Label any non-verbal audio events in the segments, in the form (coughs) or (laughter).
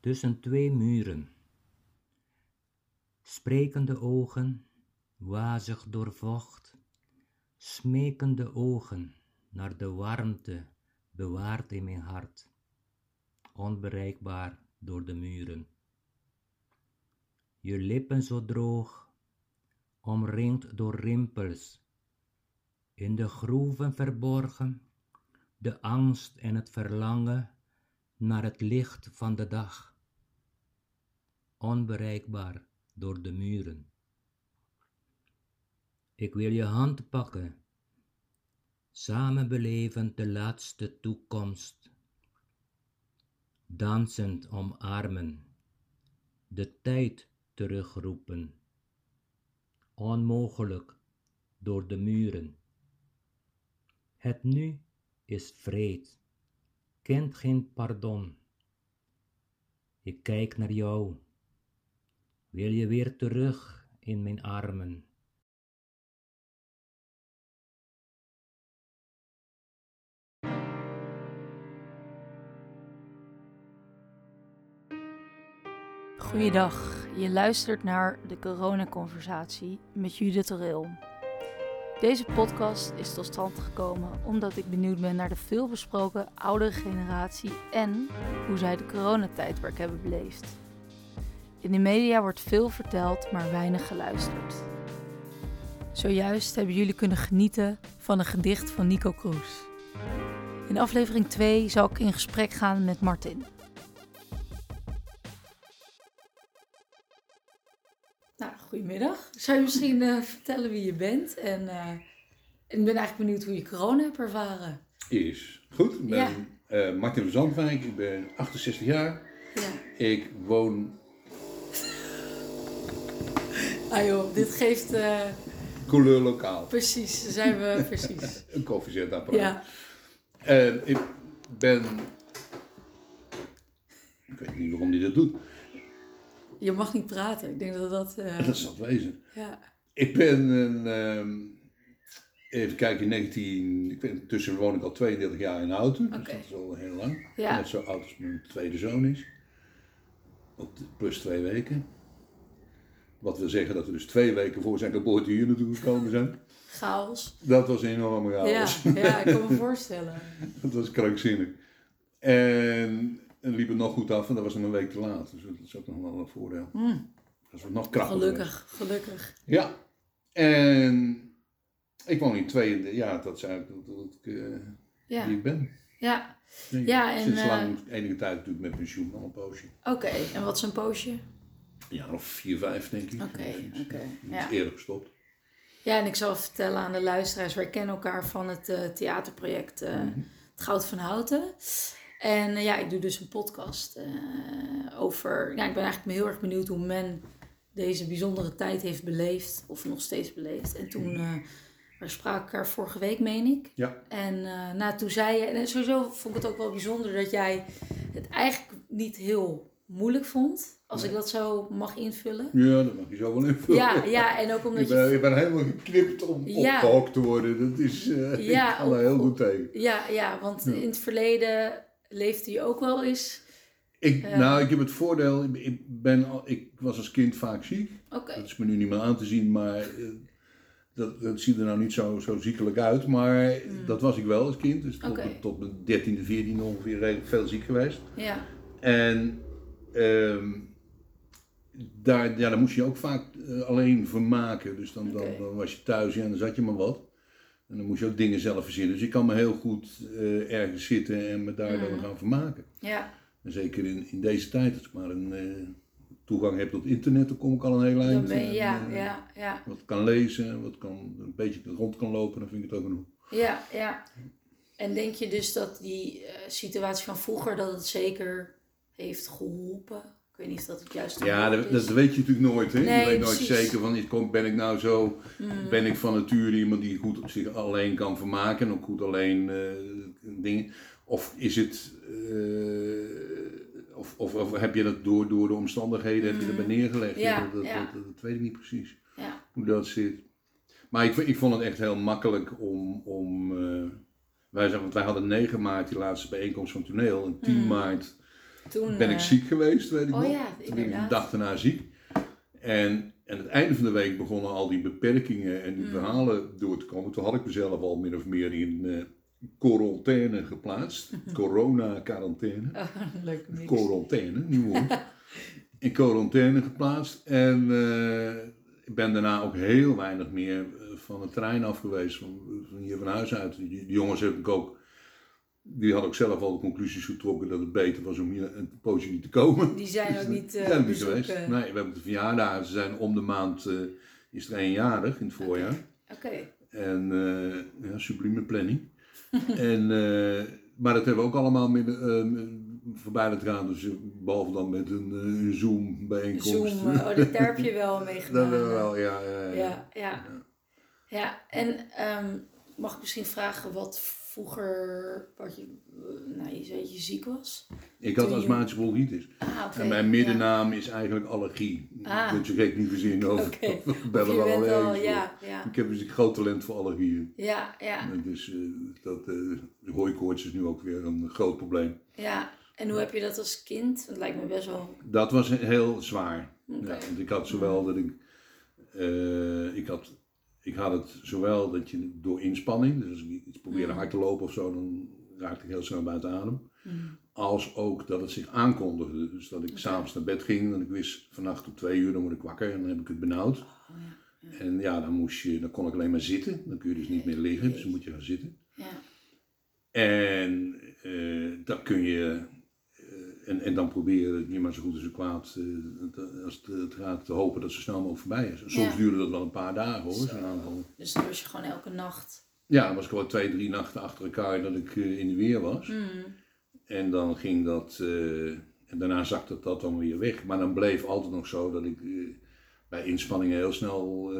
tussen twee muren. Sprekende ogen, wazig doorvocht, smekende ogen naar de warmte bewaard in mijn hart, onbereikbaar door de muren. Je lippen zo droog, omringd door rimpels, in de groeven verborgen, de angst en het verlangen naar het licht van de dag, onbereikbaar door de muren. Ik wil je hand pakken, samen beleven de laatste toekomst, dansend omarmen, de tijd terugroepen, onmogelijk door de muren. Het nu is vreed, kent geen pardon. Ik kijk naar jou, wil je weer terug in mijn armen. Goeiedag, je luistert naar de Corona-conversatie met Judith Ril. Deze podcast is tot stand gekomen omdat ik benieuwd ben naar de veelbesproken oudere generatie en hoe zij de coronatijdperk hebben beleefd. In de media wordt veel verteld, maar weinig geluisterd. Zojuist hebben jullie kunnen genieten van een gedicht van Nico Kroes. In aflevering 2 zal ik in gesprek gaan met Martin. Nou, goedemiddag. Zou je misschien uh, vertellen wie je bent? En uh, ik ben eigenlijk benieuwd hoe je corona hebt ervaren. Is goed. Ik ben ja. uh, Martin van Zandwijk. Ik ben 68 jaar. Ja. Ik woon... Ah joh, dit geeft... Couleur lokaal. Precies, zijn we (laughs) precies. Een koffiezetapparaat. Ja. En ik ben... Ik weet niet waarom hij dat doet. Je mag niet praten. Ik denk dat dat... Uh... (laughs) Dat zal het wezen. Ja. Ik ben een... Um, even kijken, in 19... Ik ben, tussen woon ik al 32 jaar in Houten. Okay. Dus dat is al heel lang. Ja. Net zo oud als mijn tweede zoon is. Plus twee weken. Wat wil zeggen dat we dus twee weken voor zijn geboorte hier naartoe gekomen zijn. Chaos. Dat was een enorme chaos. Ja, ja ik kan me voorstellen. (laughs) dat was krankzinnig. En en liep het nog goed af en dat was een week te laat. Dus dat is ook nog wel een voordeel. Mm. Dat was nog krachtiger. Gelukkig, gelukkig. Ja. En ik woon in twee, ja, dat is eigenlijk dat, dat ik, uh, ja. wie ik ben. Ja. Ja en, sinds lang, uh, enige tijd natuurlijk met pensioen, al een poosje. Oké, okay. en wat is een poosje? Ja, nog vier, vijf denk ik. Oké, oké. Okay. Ja. Eerder gestopt. Ja, en ik zal vertellen aan de luisteraars, wij kennen elkaar van het uh, theaterproject mm -hmm. Het Goud van Houten. En uh, ja, ik doe dus een podcast uh, over. Ja, ik ben eigenlijk heel erg benieuwd hoe men deze bijzondere tijd heeft beleefd, of nog steeds beleeft. En toen, uh, we spraken elkaar vorige week, meen ik. Ja. En nou, toen zei je, en sowieso vond ik het ook wel bijzonder dat jij het eigenlijk niet heel moeilijk vond. Als nee. ik dat zo mag invullen. Ja, dat mag je zo wel invullen. Ja, ja en ook omdat je... Ben, je bent helemaal geknipt om ja. opgehokt te worden. Dat is... (laughs) Uh, ja, ik kan heel goed tegen. Ja, ja want ja. in het verleden leefde je ook wel eens? Ik, uh, nou, ik heb het voordeel, ik, ben al, ik was als kind vaak ziek. Okay. Dat is me nu niet meer aan te zien, maar uh, dat, dat ziet er nou niet zo, zo ziekelijk uit. Maar mm. dat was ik wel als kind. Dus tot, okay. tot mijn dertiende, veertiende ongeveer redelijk veel ziek geweest. Ja. En um, daar, ja, daar moest je ook vaak uh, alleen vermaken. Dus dan, okay. dan, dan, was je thuis ja, en dan zat je maar wat. En dan moest je ook dingen zelf verzinnen. Dus ik kan me heel goed uh, ergens zitten en me daar dan mm. gaan vermaken. Ja. En zeker in, in deze tijd, als ik maar een uh, toegang heb tot internet, dan kom ik al een heel eind. Je, ja, en, ja, ja. Wat kan lezen, wat kan, een beetje rond kan lopen, dan vind ik het ook genoeg. Ja, ja. En denk je dus dat die situatie van vroeger, dat het zeker heeft geholpen? Ik weet niet of dat het juist Ja, dat, dat, weet je natuurlijk nooit. Hè? Nee, je weet precies. nooit zeker van, ben ik nou zo, mm. ben ik van nature iemand die goed zich alleen kan vermaken en ook goed alleen uh, dingen. Of is het, uh, of, of, of, heb je dat door, door de omstandigheden, mm. heb je erbij neergelegd? Ja, dat, dat, ja. dat, dat, weet ik niet precies, ja. hoe dat zit. Maar ik, ik vond het echt heel makkelijk om, om uh, wij, want wij hadden 9 maart die laatste bijeenkomst van toneel en 10 mm. maart Toen ben ik eh, ziek geweest, weet ik oh, nog. Ja, Toen ben ik de dag daarna ziek. En aan het einde van de week begonnen al die beperkingen en die mm. verhalen door te komen. Toen had ik mezelf al min of meer in uh, quarantaine geplaatst. (laughs) Corona-quarantaine. Oh, (laughs) leuk mix. Quarantaine, nieuw (laughs) woord. in quarantaine geplaatst. En uh, ik ben daarna ook heel weinig meer van het trein af geweest. Van, van hier van huis uit. Die jongens heb ik ook die had ook zelf al de conclusies getrokken dat het beter was om hier een poosje niet te komen. Die zijn ook niet, uh, niet geweest. Nee, we hebben de verjaardag. Ze zijn om de maand, uh, is er eenjarig in het voorjaar. Oké. En uh, ja, sublieme planning. (laughs) en, maar dat hebben we ook allemaal met, voorbij gaan. Dus behalve dan met een, een Zoom bijeenkomst. Zoom, (laughs) oh, dat heb je wel meegemaakt. Dat wel, ja. Ja, ja. ja. ja. en um, mag ik misschien vragen wat vroeger, wat je, eh, nou, je dat je ziek was? Ik had astmatische bronchitis. Ah, okay. En mijn middennaam is eigenlijk allergie. Ah. Dat je gek niet verzinnen over. Okay. bellen wel al, ja, ja. Ik heb dus een groot talent voor allergieën. Ja, ja. Dus uh, dat, uh, de hooikoorts is nu ook weer een groot probleem. Ja, en hoe heb je dat als kind? Dat lijkt me best wel... Dat was heel zwaar. Okay. Ja, want ik had zowel dat ik... Uh, ik had ik had het zowel dat je door inspanning, dus als ik iets probeerde mm. hard te lopen of zo, dan raakte ik heel snel buiten adem. Mm. Als ook dat het zich aankondigde. Dus dat ik okay. s'avonds naar bed ging en ik wist vannacht om twee uur dan word ik wakker en dan heb ik het benauwd. Oh, ja, ja. En ja, dan, moest je, dan kon ik alleen maar zitten. Dan kun je dus niet meer liggen, dus dan moet je gaan zitten. Ja. En uh, dan kun je en, en dan proberen niet maar zo goed als zo kwaad uh, als het, gaat te hopen dat ze snel mogelijk voorbij is. Soms duurde dat wel een paar dagen hoor, zo'n aanval. Dus dan was je gewoon elke nacht? Ja, dan was ik gewoon twee, drie nachten achter elkaar dat ik uh, in de weer was. Mm. En dan ging dat, uh, en daarna zakte dat dan weer weg. Maar dan bleef altijd nog zo dat ik bij inspanningen heel snel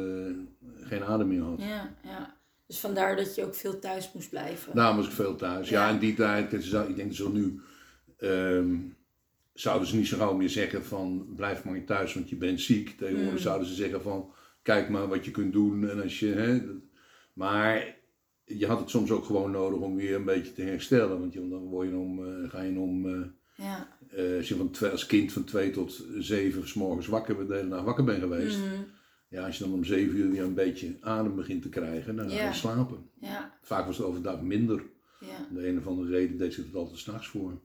geen adem meer had. Ja, ja. Dus vandaar dat je ook veel thuis moest blijven? Daar moest ik veel thuis. Ja, in die tijd, ik denk dat ze nu... Um, zouden ze niet zo gauw meer zeggen van blijf maar thuis want je bent ziek. Tegenwoordig mm. zouden ze zeggen van kijk maar wat je kunt doen. En als je, hè, maar je had het soms ook gewoon nodig om weer een beetje te herstellen. Want dan word je om, uh, ga je om, uh, ja. uh, als je van twee, als kind van twee tot zeven s morgens wakker de hele dag wakker bent geweest. Mm. Ja, als je dan om zeven uur weer een beetje adem begint te krijgen, dan ga je slapen. Ja. Vaak was het overdag minder. Ja. De een of andere reden deed zich het altijd s'nachts voor.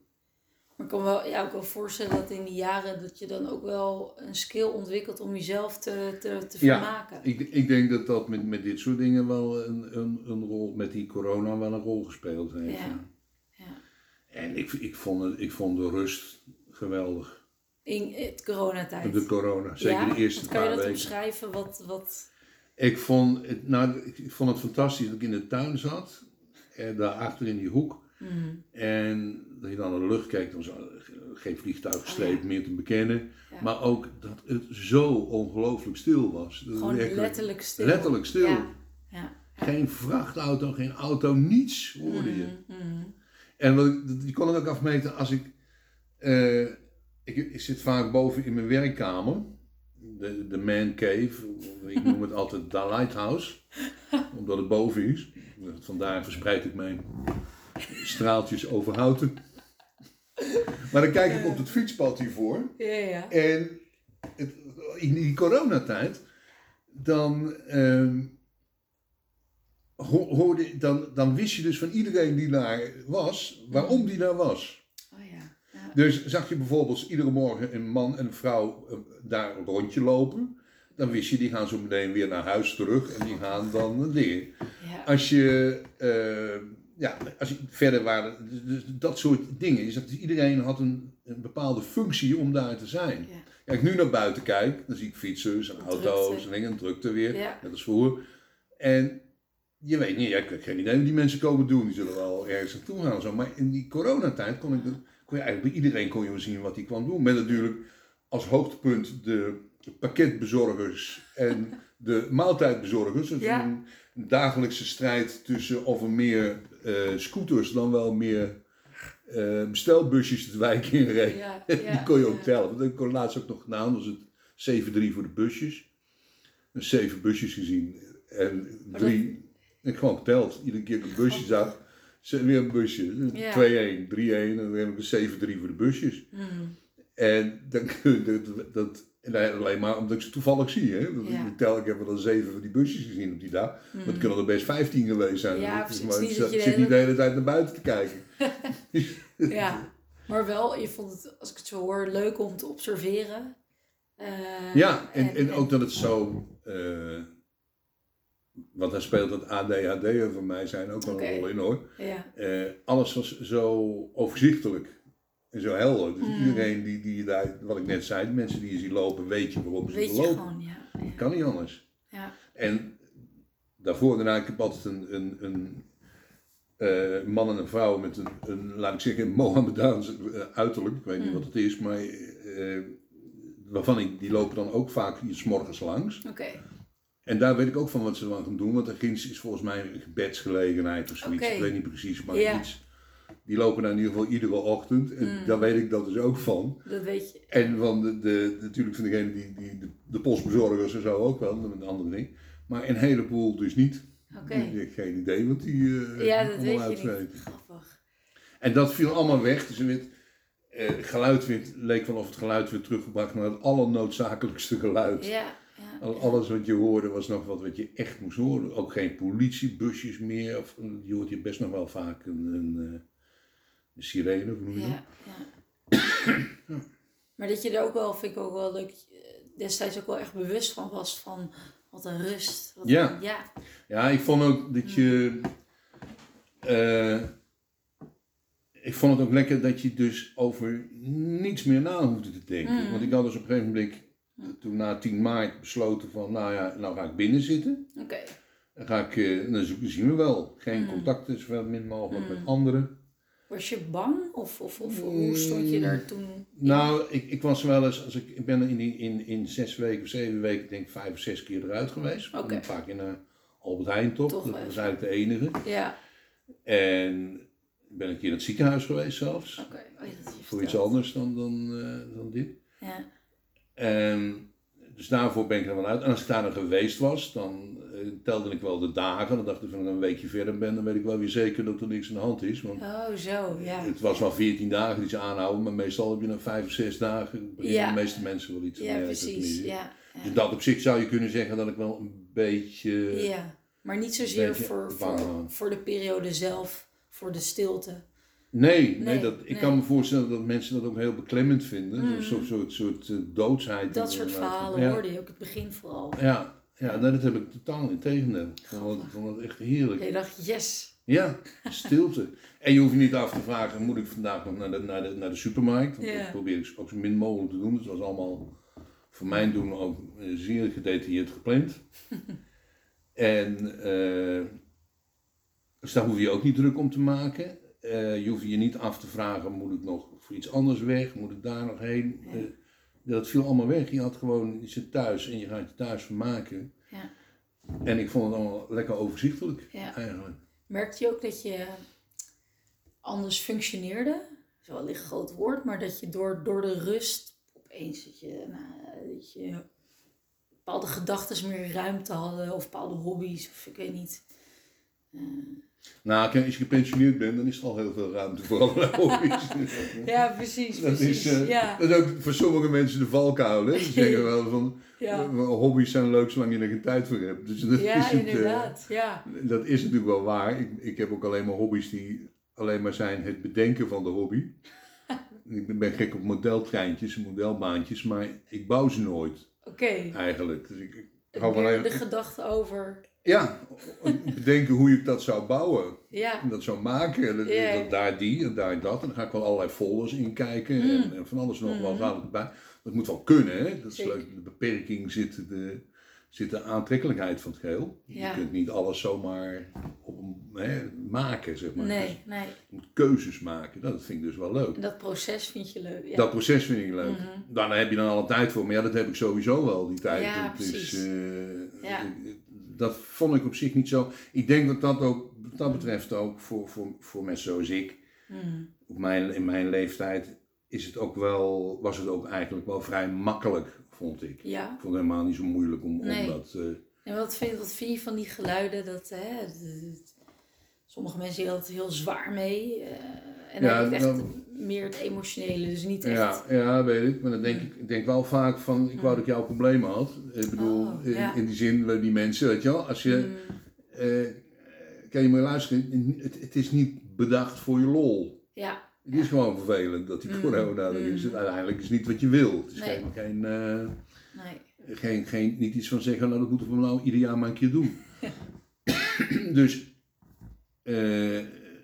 Maar ik kan wel, ja, ook wel voorstellen dat in die jaren dat je dan ook wel een skill ontwikkelt om jezelf te, te, te vermaken. Ja, ik, ik denk dat dat met, met dit soort dingen wel een, een, een rol, met die corona wel een rol gespeeld heeft. Ja. ja. En ik, ik, vond het, ik vond de rust geweldig. In het coronatijd? De corona, zeker de eerste paar weken. Kan je dat omschrijven? Wat, wat... Ik, vond het, nou, ik vond het fantastisch dat ik in de tuin zat. En daarachter in die hoek. Mm. En dat je dan naar de lucht kijkt, dan geen vliegtuig gestreept oh, meer te bekennen. Maar ook dat het zo ongelooflijk stil was. Gewoon letterlijk stil. Letterlijk stil. Ja. Ja. Geen vrachtauto, geen auto, niets hoorde je. Mm, mm. En wat ik, die kon ik ook afmeten als ik, uh, ik... Ik zit vaak boven in mijn werkkamer. De, de man cave. Ik noem het altijd de lighthouse. Omdat het boven is. Vandaar verspreid ik mijn straaltjes over houten. Maar dan kijk ik op het fietspad hiervoor. Ja, ja. En het, in die coronatijd, dan, uh, hoorde, dan, dan wist je dus van iedereen die daar was, waarom die daar was. Oh ja. ja. Dus zag je bijvoorbeeld iedere morgen een man en een vrouw uh, daar een rondje lopen. Dan wist je, die gaan zo meteen weer naar huis terug en die gaan dan dingen. Ja. Als je... Uh, ja, als je verder waren, dus, dus dat soort dingen. Je zegt, dus iedereen had een, een, bepaalde functie om daar te zijn. Ja. Als ik nu naar buiten kijk, dan zie ik fietsers en auto's en dingen, drukte weer, ja. net als vroeger. En je weet niet, ik heb geen idee wat die mensen komen doen. Die zullen wel ergens naartoe gaan. Zo. Maar in die coronatijd kon, ik, kon je eigenlijk bij iedereen kon je zien wat hij kwam doen. Met natuurlijk als hoogtepunt de pakketbezorgers en (laughs) de maaltijdbezorgers. Dus ja. een, dagelijkse strijd tussen of er meer uh, scooters dan wel meer uh, bestelbusjes de wijk in. Ja, (laughs) ja, die kon je ook tellen. Dat heb ik laatst ook nog gedaan. was het 7-3 voor de busjes. een zeven busjes gezien. En drie, ik gewoon geteld. Iedere keer de busje zag, weer een busje. 2-1, 3-1 en dan heb ik een 7-3 voor de busjes. Mm. En dan (laughs) kun je dat, dat alleen maar omdat ik ze toevallig zie. Hè? Ja. Ik tel, ik heb wel zeven van die busjes gezien op die dag. Mm. Maar het kunnen er best 15 geweest zijn. Ja, precies. Maar ik zit niet de hele tijd naar buiten te kijken. (laughs) ja, maar wel, je vond het, als ik het zo hoor, leuk om te observeren. Uh, ja, en, en, en, ook dat het zo. Uh, want daar speelt het ADHD van mij zijn ook wel okay. een rol in hoor. Ja. Uh, alles was zo overzichtelijk en zo helder. Dus mm. iedereen die, die daar, wat ik net zei, de mensen die je ziet lopen, weet je waarom ze weet lopen. Gewoon, ja. ja. Kan niet anders. Ja. En daarvoor, daarna, ik heb altijd een, een, een uh, man en een vrouw met een, een laat ik zeggen, Mohammedaans uh, uiterlijk. Ik weet niet mm. wat het is, maar uh, waarvan ik, die lopen dan ook vaak s morgens langs. Oké. En daar weet ik ook van wat ze dan gaan doen, want er is volgens mij een gebedsgelegenheid of zoiets. Ik weet niet precies, maar iets. Die lopen daar in ieder geval iedere ochtend. En mm. daar weet ik dat dus ook van. Dat weet je. En van de, de, natuurlijk van degene die, die de, de postbezorgers en zo ook wel, met een andere ding. Maar een heleboel dus niet. Oké. Ik heb geen idee wat die uh, ja, dat weet je niet. Grappig. En dat viel allemaal weg. Dus het uh, geluid werd, leek wel of het geluid werd teruggebracht naar het allernoodzakelijkste geluid. Ja. Ja, Alles wat je hoorde was nog wat wat je echt moest horen. Ook geen politiebusjes meer. Of, je hoort hier best nog wel vaak een, een, eh, een sirene, of noem je ja, ja. Maar dat je er ook wel, vind ik ook wel leuk, destijds ook wel echt bewust van was van wat een rust. Wat ja. Een, ja. ja, ik vond ook dat je. Uh, ik vond het ook lekker dat je dus over niets meer na hoefde te denken. Mm. Want ik had dus op een gegeven moment, toen na 10 maart, besloten van, nou ja, nou ga ik binnen zitten. Oké. Dan ga ik, uh, dan zien we wel. Geen mm. contacten, zoveel min mogelijk met mm. anderen. Was je bang of, of, of hoe stond je daar toen? In? Nou, ik, ik was wel eens, als ik, ik ben in, in, in zes weken of zeven weken, denk ik vijf of zes keer eruit geweest. Okay. Een paar keer naar Albert Heijn toch, dat was eigenlijk de enige. Ja. En ben een keer in het ziekenhuis geweest zelfs. Oké, okay. oh, Voor iets anders dan, dan, uh, dan dit. Ja. En dus daarvoor ben ik er wel uit. En als ik daar nog geweest was, dan telde ik wel de dagen. Dan dacht ik van ik een weekje verder ben, dan weet ik wel weer zeker dat er niks aan de hand is. Want oh, zo, ja. Het was wel 14 dagen die ze aanhouden, maar meestal heb je dan 5 of 6 dagen. Ja. De meeste mensen wel iets Ja, precies. Ja, ja. Dus dat op zich zou je kunnen zeggen dat ik wel een beetje. Ja, maar niet zozeer voor, voor, voor de periode zelf, voor de stilte. Nee, nee, dat, ik kan me voorstellen dat mensen dat ook heel beklemmend vinden. Mm. Zo'n soort, soort uh, doodsheid. Dat soort verhalen hoorde je ook het begin vooral. Ja, ja dat heb ik totaal in tegendeel. Ik vond, vond het echt heerlijk. Je dacht, yes. Ja, stilte. en je hoeft je niet af te vragen, moet ik vandaag nog naar de, naar de, naar de supermarkt? Want dat probeer ik ook zo min mogelijk te doen. Dus dat was allemaal voor mijn doen ook eh, zeer gedetailleerd gepland. (laughs) en uh, dus daar hoef je ook niet druk om te maken. Uh, je hoeft je niet af te vragen, moet ik nog voor iets anders weg? Moet ik daar nog heen? Ja. Dat viel allemaal weg. Je had gewoon, je zit thuis en je gaat je thuis vermaken. Ja. En ik vond het allemaal lekker overzichtelijk ja. eigenlijk. Merkte je ook dat je anders functioneerde? Dat is wel een groot woord, maar dat je door, door de rust opeens dat je, nou, dat je bepaalde gedachten meer ruimte hadden of bepaalde hobby's of ik weet niet. Uh, nou, als je gepensioneerd bent, dan is er al heel veel ruimte voor allerlei (laughs) hobby's. ja, precies. Dat, precies. Is, uh, ja. dat is ook voor sommige mensen de valkuil. Hè? Ze (laughs) zeggen wel van, ja. Eh, hobby's zijn leuk zolang je er geen tijd voor hebt. Dus dat ja, is het, inderdaad. Uh, ja. Dat is natuurlijk wel waar. Ik, ik heb ook alleen maar hobby's die alleen maar zijn het bedenken van de hobby. (laughs) ik ben gek op modeltreintjes en modelbaantjes, maar ik bouw ze nooit. Oké. Eigenlijk. Dus ik, ik hou alleen... De gedachte over ja, bedenken hoe ik dat zou bouwen. Ja. En dat zou maken. En daar die en daar dat. En dan ga ik wel allerlei folders in kijken. En, mm. en, van alles nog mm. wel gaat erbij. Dat moet wel kunnen, hè. Dat is leuk. De beperking zit de, zit de aantrekkelijkheid van het geheel. Je kunt niet alles zomaar op, hè, maken, zeg maar. Nee, dus nee. Je moet keuzes maken. Dat vind ik dus wel leuk. En dat proces vind je leuk. Ja. Dat proces vind ik leuk. Mm Daar heb je dan alle tijd voor. Maar ja, dat heb ik sowieso wel, die tijd. Ja, precies. Is, uh, ja dat vond ik op zich niet zo. Ik denk dat dat ook, wat dat betreft ook voor, voor, voor mensen zoals ik, mm. op mijn, in mijn leeftijd, is het ook wel, was het ook eigenlijk wel vrij makkelijk, vond ik. Ja. Ik vond het helemaal niet zo moeilijk om, nee. om dat... Uh, en wat vind, wat vind je van die geluiden, dat, hè, sommige mensen die het heel zwaar mee. Uh, en ja, dan meer het emotionele, dus niet echt... Ja, ja weet ik. Maar dan denk ik, ik denk wel vaak van, ik wou dat ik jouw problemen had. Ik bedoel, oh, in, in, die zin, die mensen, weet je wel. Als je... Mm. Uh, kan je maar luisteren, het, het is niet bedacht voor je lol. Ja. Het is gewoon vervelend dat die mm. corona er is. Mm. Uiteindelijk is het niet wat je wil. Het is nee. geen, geen, uh, nee. geen, geen, niet iets van zeggen, nou dat moeten we nou ieder jaar maar een keer doen. (laughs) dus, uh,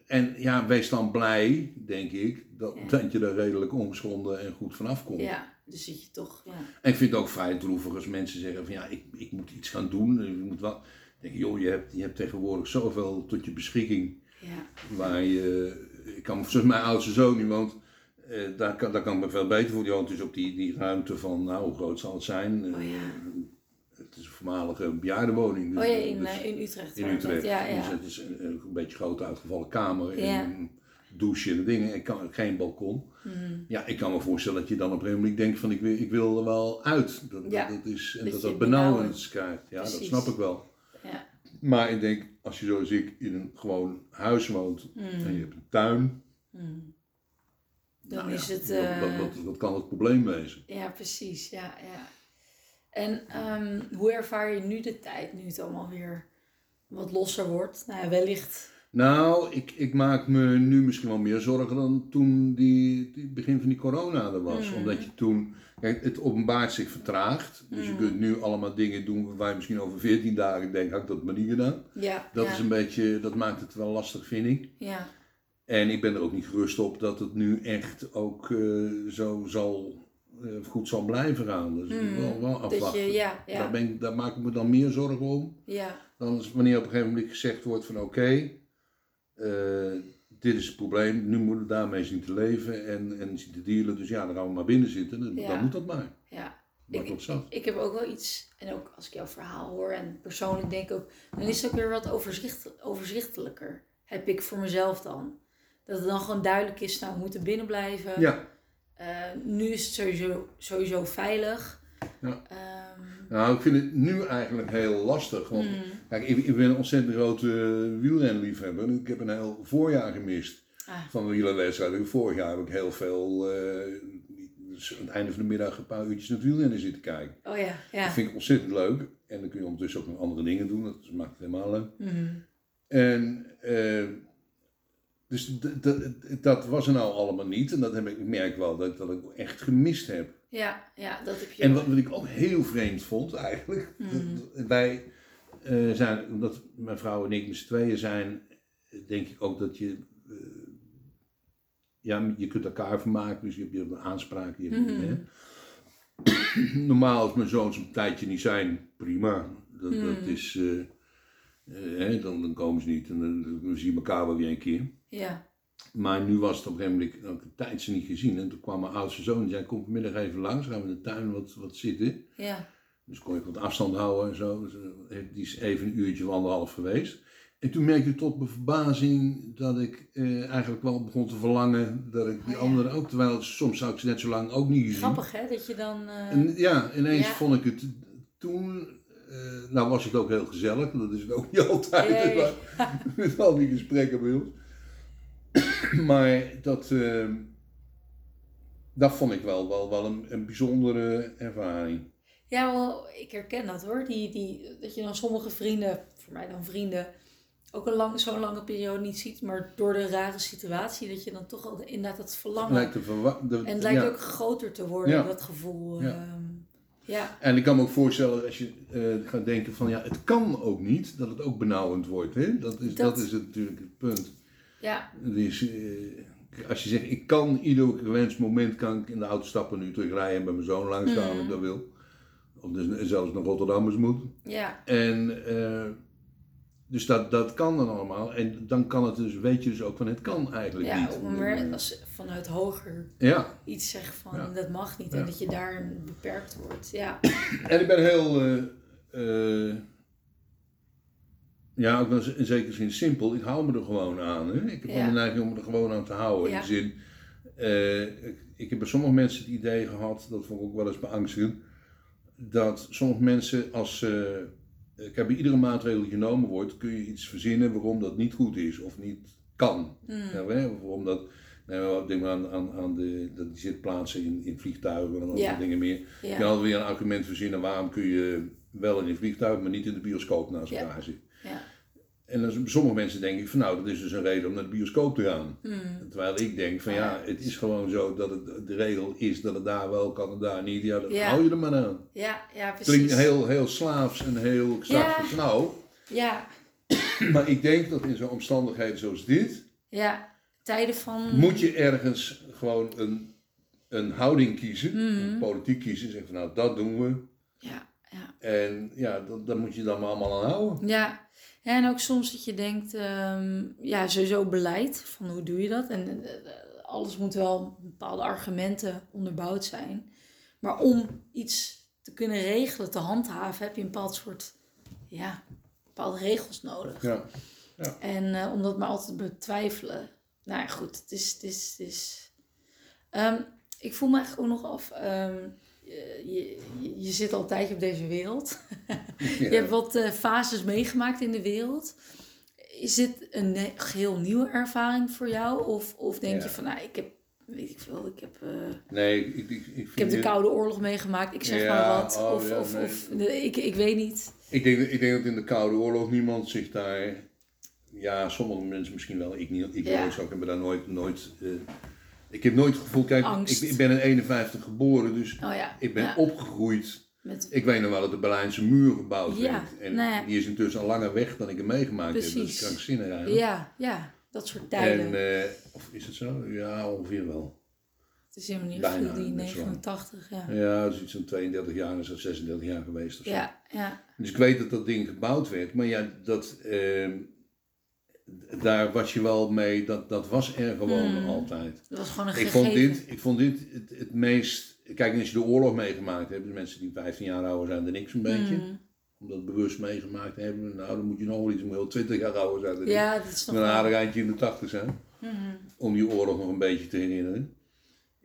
en ja, wees dan blij, denk ik, dat, dat je er redelijk ongeschonden en goed vanaf komt. Ja, dus zit je toch, ja. En ik vind het ook vrij droevig als mensen zeggen van ja, ik, ik moet iets gaan doen. Ik moet wat. denk joh, je hebt, je hebt tegenwoordig zoveel tot je beschikking. Ja. Waar je, ik kan zoals mijn oudste zoon, woont, eh, daar, kan, daar kan ik me veel beter voor. Die woont dus op die, die ruimte van, nou hoe groot zal het zijn? Oh, ja. het is een voormalige bejaardenwoning. Dus, oh ja, in, dus, in Utrecht. In Utrecht. Ja, ja. Dus het is een, een beetje grote uitgevallen kamer. Ja. En, douche en dingen. Ik kan geen balkon. Mm. Ja, ik kan me voorstellen dat je dan op een gegeven moment denkt van ik wil, ik wil er wel uit. Dat, ja. dat, is, en dat dat, benauwend krijgt. Ja, dat snap ik wel. Ja. Maar ik denk, als je zoals ik in een gewoon huis woont mm. en je hebt een tuin. Mm. Dan nou is het... Uh, dat, dat, dat, kan het probleem wezen. Ja, precies. Ja, ja. En um, hoe ervaar je nu de tijd, nu het allemaal weer wat losser wordt? Nou ja, wellicht nou, ik, ik maak me nu misschien wel meer zorgen dan toen die, die begin van die corona er was. Mm. Omdat je toen, kijk, het openbaart zich vertraagt. Dus je mm. kunt nu allemaal dingen doen waar je misschien over 14 dagen denkt, had ik dat maar niet gedaan. Ja, dat is een beetje, dat maakt het wel lastig, vind ik. Ja. En ik ben er ook niet gerust op dat het nu echt ook uh, zo zal, uh, goed zal blijven gaan. Dus mm. wel, wel afwachten. Je, ja, ja. Daar, ben daar maak ik me dan meer zorgen om. Ja. Dan is wanneer op een gegeven moment gezegd wordt van oké, uh, dit is het probleem, nu moeten we daarmee zien te leven en, en zien te dealen. Dus ja, dan gaan we maar binnen zitten, dan, dan moet dat maar. Ja. Ik, ik, ik, heb ook wel iets, en ook als ik jouw verhaal hoor en persoonlijk denk ook, dan is het ook weer wat overzicht, overzichtelijker. Heb ik voor mezelf dan. Dat het dan gewoon duidelijk is, nou we moeten binnen blijven. Ja. Uh, nu is het sowieso, sowieso veilig. Ja. Uh, nou, ik vind het nu eigenlijk heel lastig. Want mm. kijk, ik, ik, ben een ontzettend grote wielrenliefhebber. Ik heb een heel voorjaar gemist ah. van wielerwedstrijden. Vorig jaar heb ik heel veel, uh, dus aan het einde van de middag een paar uurtjes naar het wielrennen zitten kijken. Oh ja, ja. Dat vind ik ontzettend leuk. En dan kun je ondertussen ook nog andere dingen doen. Dat maakt het helemaal leuk. Mm. En... Uh, dus dat was er nou allemaal niet. En dat heb ik, ik merk wel dat, dat ik echt gemist heb. Ja, ja, dat heb je. En wat, wat ik ook heel vreemd vond eigenlijk. Mm. wij uh, zijn, omdat mijn vrouw en ik met z'n tweeën zijn, denk ik ook dat je. Uh, ja, je kunt elkaar vermaken, dus je hebt, je hebt een aanspraak. Je hebt, mm -hmm. (clears throat) Normaal als mijn zoons een tijdje niet zijn, prima. Dat, mm. dat is. Uh, dan, dan komen ze niet en dan, dan zie je elkaar wel weer een keer. Ja. Maar nu was het op een gegeven moment, ik tijd ze niet gezien. En toen kwam mijn oudste zoon en zei, kom vanmiddag even langs, gaan we in de tuin wat, wat zitten. Ja. Dus kon ik wat afstand houden en zo. Dus eh, die is even een uurtje of anderhalf geweest. En toen merkte ik tot mijn verbazing dat ik eh, eigenlijk wel begon te verlangen dat ik die oh, anderen ook, terwijl soms zou ik ze net zo lang ook niet gezien. Grappig hè, dat je dan... Uh... En, ja, ineens vond ik het toen, uh, nou was het ook heel gezellig, dat is het ook niet (laughs) altijd, met al die gesprekken bij ons. (clears throat) maar dat, uh, dat vond ik wel, wel, wel een, een bijzondere ervaring. Ja, wel, ik herken dat hoor. Die, die, dat je dan sommige vrienden, voor mij dan vrienden, ook een lang, zo'n lange periode niet ziet. Maar door de rare situatie dat je dan toch al inderdaad dat verlangen... Lijkt de en het lijkt ook groter te worden, dat gevoel. Ja. Ehm, ja. En ik kan me ook voorstellen als je uh, gaat denken van ja, het kan ook niet, dat het ook benauwend wordt. Hè? Dat, is, dat... dat is natuurlijk het punt. Ja. Dus uh, als je zegt, ik kan ieder gewenst moment kan ik in de auto stappen nu terugrijden en bij mijn zoon langs gaan mm. als ik dat wil. Of dus zelfs naar Rotterdammers moet. Ja. En uh, dus dat, dat kan dan allemaal. En dan kan het dus, weet je dus ook van het kan eigenlijk niet. Ja, maar als vanuit hoger ja. iets zegt van dat mag niet en dat je daar beperkt wordt. Ja. En ik ben heel... Uh, ja, ook wel in zekere zin simpel. Ik hou me er gewoon aan. Hè? Ik heb ja. de neiging om me er gewoon aan te houden. In de zin, uh, ik, ik, heb bij sommige mensen het idee gehad, dat vond ik ook wel eens beangstigend, dat sommige mensen als ze kijk, bij iedere maatregel die genomen wordt, kun je iets verzinnen waarom dat niet goed is of niet kan. Mm. Ja, waarom dat, nou, denk maar aan, aan, aan de, die zitplaatsen in, in vliegtuigen en andere dingen meer. Je kan altijd weer een argument verzinnen waarom kun je wel in een vliegtuig, maar niet in de bioscoop naast elkaar zitten. En dan, sommige mensen denken van nou, dat is dus een reden om naar de bioscoop te gaan. Hmm. Terwijl ik denk van ja, het is gewoon zo dat het, de regel is dat het daar wel kan en daar niet. Ja, dan hou je er maar aan. Ja, ja precies. Klinkt heel, heel slaafs en heel straks ja. nou. Ja. (clears throat) Maar ik denk dat in zo'n omstandigheden zoals dit... Ja, tijden van... Moet je ergens gewoon een, een houding kiezen, een hmm. politiek kiezen. Zeggen van nou, dat doen we. Ja, ja. En ja, dat, daar moet je dan maar allemaal aan houden. Ja, en ook soms dat je denkt, um, ja, sowieso beleid, van hoe doe je dat? En eh, alles moet wel bepaalde argumenten onderbouwd zijn. Maar om iets te kunnen regelen, te handhaven, heb je een bepaald soort, ja, bepaalde regels nodig. Ja. ja. En uh, om dat maar altijd te betwijfelen. Nou ja, goed, het is, het is, het is... Um, ik voel me eigenlijk ook nog af, um, je, je, zit al een tijdje op deze wereld. (laughs) je hebt wat uh, fases meegemaakt in de wereld. Is dit een geheel nieuwe ervaring voor jou? Of, of denk je van, nou, ik heb, weet ik veel, ik heb... Uh, nee, ik, ik, ik, ik heb de Koude Oorlog meegemaakt, ik zeg maar wat. Oh, of, of, of ik, ik weet niet. Ik denk, ik denk dat in de Koude Oorlog niemand zich daar... Ja, sommige mensen misschien wel, ik niet. Ik ja. ook, heb daar nooit... nooit uh, ik heb nooit het gevoel, kijk, ik, ik, ben in 51 geboren, dus oh ja, ik ben opgegroeid. Met... Ik weet nog wel dat de Berlijnse muur gebouwd werd. En nou die is intussen al langer weg dan ik hem meegemaakt Precies. heb. Dat is krankzinnig eigenlijk. Ja, ja, dat soort tijden. En, uh, of is het zo? Ja, ongeveer wel. Het is helemaal niet Bijna, die 89, ja. Ja, dat is iets van 32 jaar, is dat 36 jaar geweest of zo. Ja, ja. Dus ik weet dat dat ding gebouwd werd. Maar ja, dat... Uh, daar was je wel mee, dat, dat was er gewoon hmm. altijd. Dat was gewoon een ik vond dit, ik vond dit het, het meest... Kijk, als je de oorlog meegemaakt hebt, de mensen die 15 jaar ouder zijn dan niks een beetje. Mm. Om dat bewust meegemaakt te hebben. Nou, dan moet je nog wel iets, moet heel 20 jaar ouder zijn Ja, dat is nog Een aardig eindje in de 80 zijn. Mm. Om die oorlog nog een beetje te herinneren.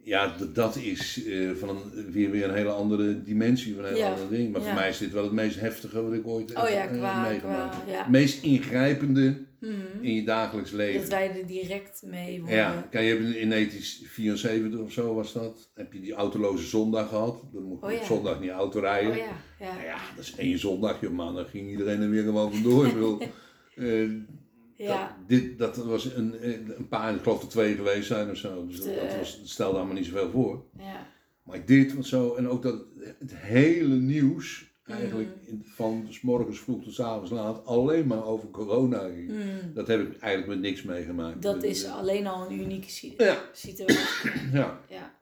Ja, dat is uh, van een, weer, weer een hele andere dimensie, van een hele andere ding. Maar voor mij is dit wel het meest heftige wat ik ooit oh, ja, qua, meegemaakt heb. Het meest ingrijpende Mhm. in je dagelijks leven. Dat wij er direct mee worden. Ja, kijk, je hebt in 1974 of zo was dat, heb je die autoloze zondag gehad. Dan mocht je oh, op zondag niet auto rijden. Oh, ja. Ja. Nou ja, dat is één zondag, joh man. Dan ging iedereen er weer gewoon vandoor. uh, (laughs) ja. dat, dit, dat was een, een paar, ik geloof er twee geweest zijn of zo. Dus dat, dat, was, dat stelde allemaal niet zoveel voor. Ja. Maar dit was zo, en ook dat het hele nieuws eigenlijk mm. in, van s morgens vroeg tot s avonds laat alleen maar over corona ging. Mm. Dat heb ik eigenlijk met niks meegemaakt. Dat is alleen al een unieke situatie. (clears throat) Ja. ja.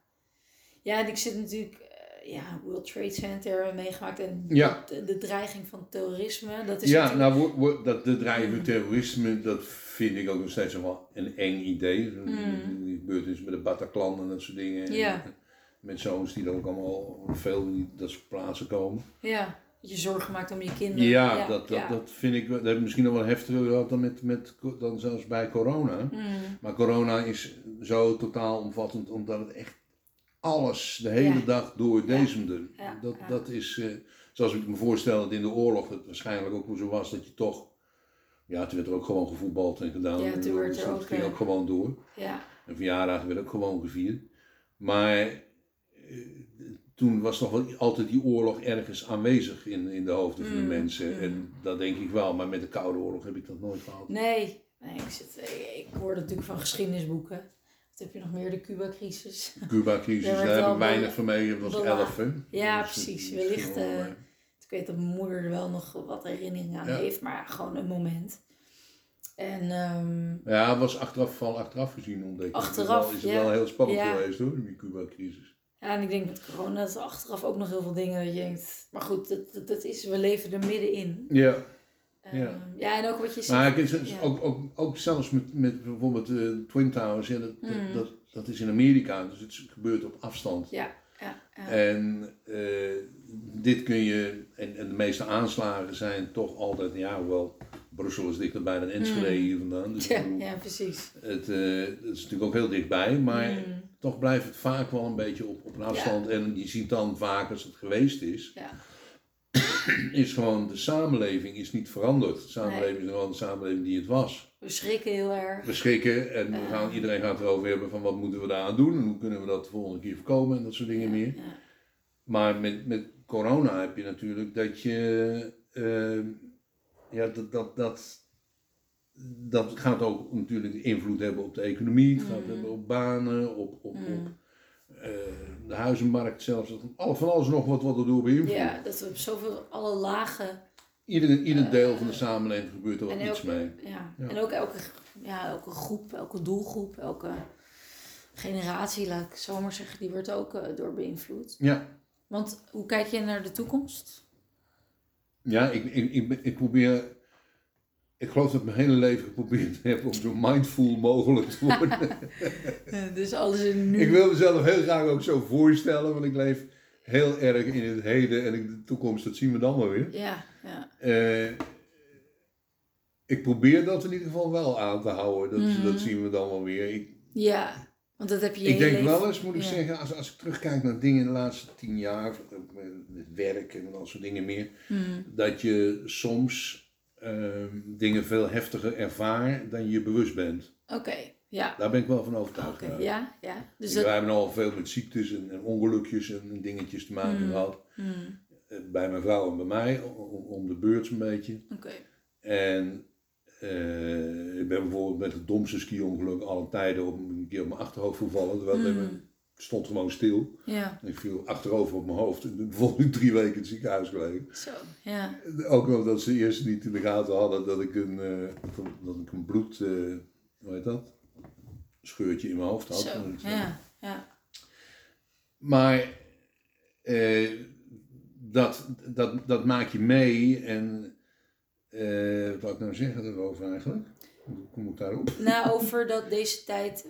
Ja, en ik zit natuurlijk, uh, ja, World Trade Center meegemaakt en ja. de, de, dreiging van terrorisme. Dat is ja, nou, dat, de dreiging van mm. terrorisme, dat vind ik ook nog steeds wel een eng idee. Mm. Die gebeurt dus met de Bataclan en dat soort dingen. Ja met zoons die dan ook allemaal veel in dat soort plaatsen komen. Ja, dat je zorgen maakt om je kinderen. Ja, dat, dat, dat vind ik, dat heb ik misschien nog wel heftiger gehad dan, met, met, dan zelfs bij corona. Mm. Maar corona is zo totaal omvattend omdat het echt alles de hele dag door deze Ja. Dat, dat is, uh, zoals ik me voorstel dat in de oorlog het waarschijnlijk ook zo was dat je toch, ja, toen werd er ook gewoon gevoetbald en gedaan. Ja, toen werd er ook, ging ook gewoon door. Ja. Een verjaardag werd ook gewoon gevierd. Maar toen was toch wel altijd die oorlog ergens aanwezig in, in de hoofden van de mm, mensen. Mm. En dat denk ik wel, maar met de Koude Oorlog heb ik dat nooit gehad. Nee, nee ik, zit, ik, hoorde natuurlijk van geschiedenisboeken. Wat heb je nog meer? De Cuba-crisis. Cuba-crisis, (laughs) daar heb ik weinig van mee. Dat was elf, hè? Ja, precies. Wellicht. Uh, ik weet dat mijn moeder er wel nog wat herinneringen aan heeft, maar gewoon een moment. En, um, ja, het was achteraf, vooral achteraf gezien ontdekt. Achteraf, is het wel, is wel heel spannend geweest hoor, die Cuba-crisis. Ja, en ik denk met corona dat er achteraf ook nog heel veel dingen dat je denkt. Maar goed, dat, dat, is, we leven er middenin. Ja. Um, ja. ja, en ook wat je zegt. Maar ik, ja. ook, ook, ook zelfs met, met bijvoorbeeld uh, Twin Towers, ja, dat, mm. dat, dat, is in Amerika, dus het gebeurt op afstand. Ja, ja, ja. En uh, dit kun je, en, en, de meeste aanslagen zijn toch altijd, ja, hoewel Brussel is dichterbij dan Enschede mm. hier vandaan. Dus ja, ja, precies. Het, uh, het, is natuurlijk ook heel dichtbij, maar mm. toch blijft het vaak wel een beetje op, op een afstand. En je ziet dan vaak als het geweest is, ja. (clears throat) is gewoon, de samenleving is niet veranderd. De samenleving is gewoon de samenleving die het was. We schrikken heel erg. We schrikken en we gaan, iedereen gaat erover hebben van wat moeten we daaraan doen en hoe kunnen we dat de volgende keer voorkomen en dat soort dingen meer. Maar met, met corona heb je natuurlijk dat je, uh, ja, dat, dat, dat, dat gaat ook natuurlijk invloed hebben op de economie, het gaat mm. hebben op banen, op, op, op mm. uh, de huizenmarkt zelfs. Alle, van alles nog wat, wat er door beïnvloedt. Ja, dat we op zoveel, alle lagen. Ieder, ieder deel van de samenleving gebeurt er ook iets mee. Ja. ja. En ook elke, ja, elke groep, elke doelgroep, elke generatie, laat ik zo maar zeggen, die wordt ook uh, door beïnvloed. Ja. Want hoe kijk je naar de toekomst? Ja, ik, ik, ik, ik probeer. Ik geloof dat ik mijn hele leven geprobeerd heb om zo mindful mogelijk te worden. (laughs) (laughs) dus alles in nu. Ik wil mezelf heel graag ook zo voorstellen, want ik leef heel erg in het heden en de toekomst, dat zien we dan wel weer. Ja, ja. Uh, ik probeer dat in ieder geval wel aan te houden, dat, dat mhm. zien we dan wel weer. Ik, ja. Want dat heb je Ik denk wel eens, moet ik zeggen, als, als ik terugkijk naar dingen in de laatste tien jaar, met werk en dat soort dingen meer, hmm. dat je soms ehm, dingen veel heftiger ervaart dan je bewust bent. Oké, ja. Daar ben ik wel van overtuigd. Oké, ja, ja. Dus dat... Wij hebben al veel met ziektes en, en ongelukjes en, dingetjes te maken hmm. gehad. Hmm. Eh, bij mijn vrouw en bij mij, om, om de beurt een beetje. Oké. En uh, ik ben bijvoorbeeld met het domste ski-ongeluk alle tijden op een keer op mijn achterhoofd gevallen. Terwijl mm. ik stond gewoon stil. Ja. Ik viel achterover op mijn hoofd. En bijvoorbeeld drie weken in het ziekenhuis gelegen. Zo, ja. Ook nog dat ze eerst niet in de gaten hadden dat ik een, uh, dat ik een bloed, uh, hoe heet dat? Scheurtje in mijn hoofd had. Zo, ja, ja. Maar dat, dat, dat maak je mee en uh, wat wil ik nou zeggen erover eigenlijk? Hoe kom ik daarop? (laughs) Nou, over dat deze tijd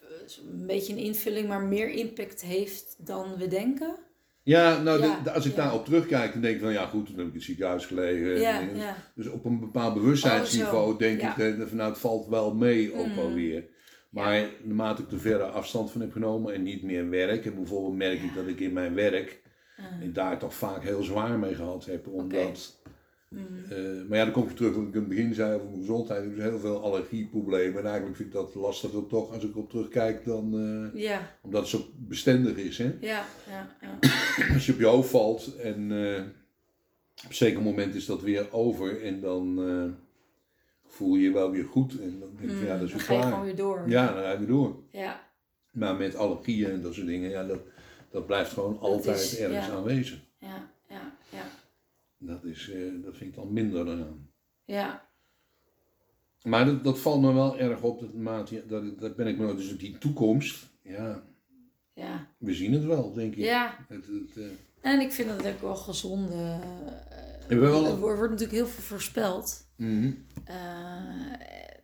eh, een beetje een invulling, maar meer impact heeft dan we denken. Ja, nou, de, als ik ja. daarop terugkijk, dan denk ik van ja, goed, toen heb ik in het ziekenhuis gelegen. Ja. Dus op een bepaald bewustzijnsniveau oh, denk ik van nou, het valt wel mee ook mm. weer. Maar naarmate ik er verder afstand van heb genomen en niet meer werk, en bijvoorbeeld merk ik dat ik in mijn werk mm. daar toch vaak heel zwaar mee gehad heb, omdat Mm. Uh, maar ja, dan kom ik terug wat ik in het begin zei over mijn gezondheid. Ik heb heel veel allergieproblemen. En eigenlijk vind ik dat lastiger toch als ik op terugkijk dan... Uh, ja. Omdat het zo bestendig is, hè. Ja, ja, ja. (clears throat) als je op je hoofd valt en uh, op een zeker moment is dat weer over. En dan voel je je wel weer goed. En dan denk je, mm, ja, dat is weer klaar. Dan ga je gewoon weer door. Ja, dan ga je weer door. Ja. Maar met allergieën en dat soort dingen, ja, dat, dat blijft gewoon altijd ergens aanwezig. Dat, is, uh, dat vind ik dan minder dan. Ja. Maar dat, dat valt me wel erg op, dat, maat, dat, dat ben ik me nou, dus die toekomst, ja. Ja. We zien het wel, denk ik. Ja. Het, het, uh, en ik vind dat ook wel gezonde. Uh, wel... Er wordt natuurlijk heel veel voorspeld. Mm -hmm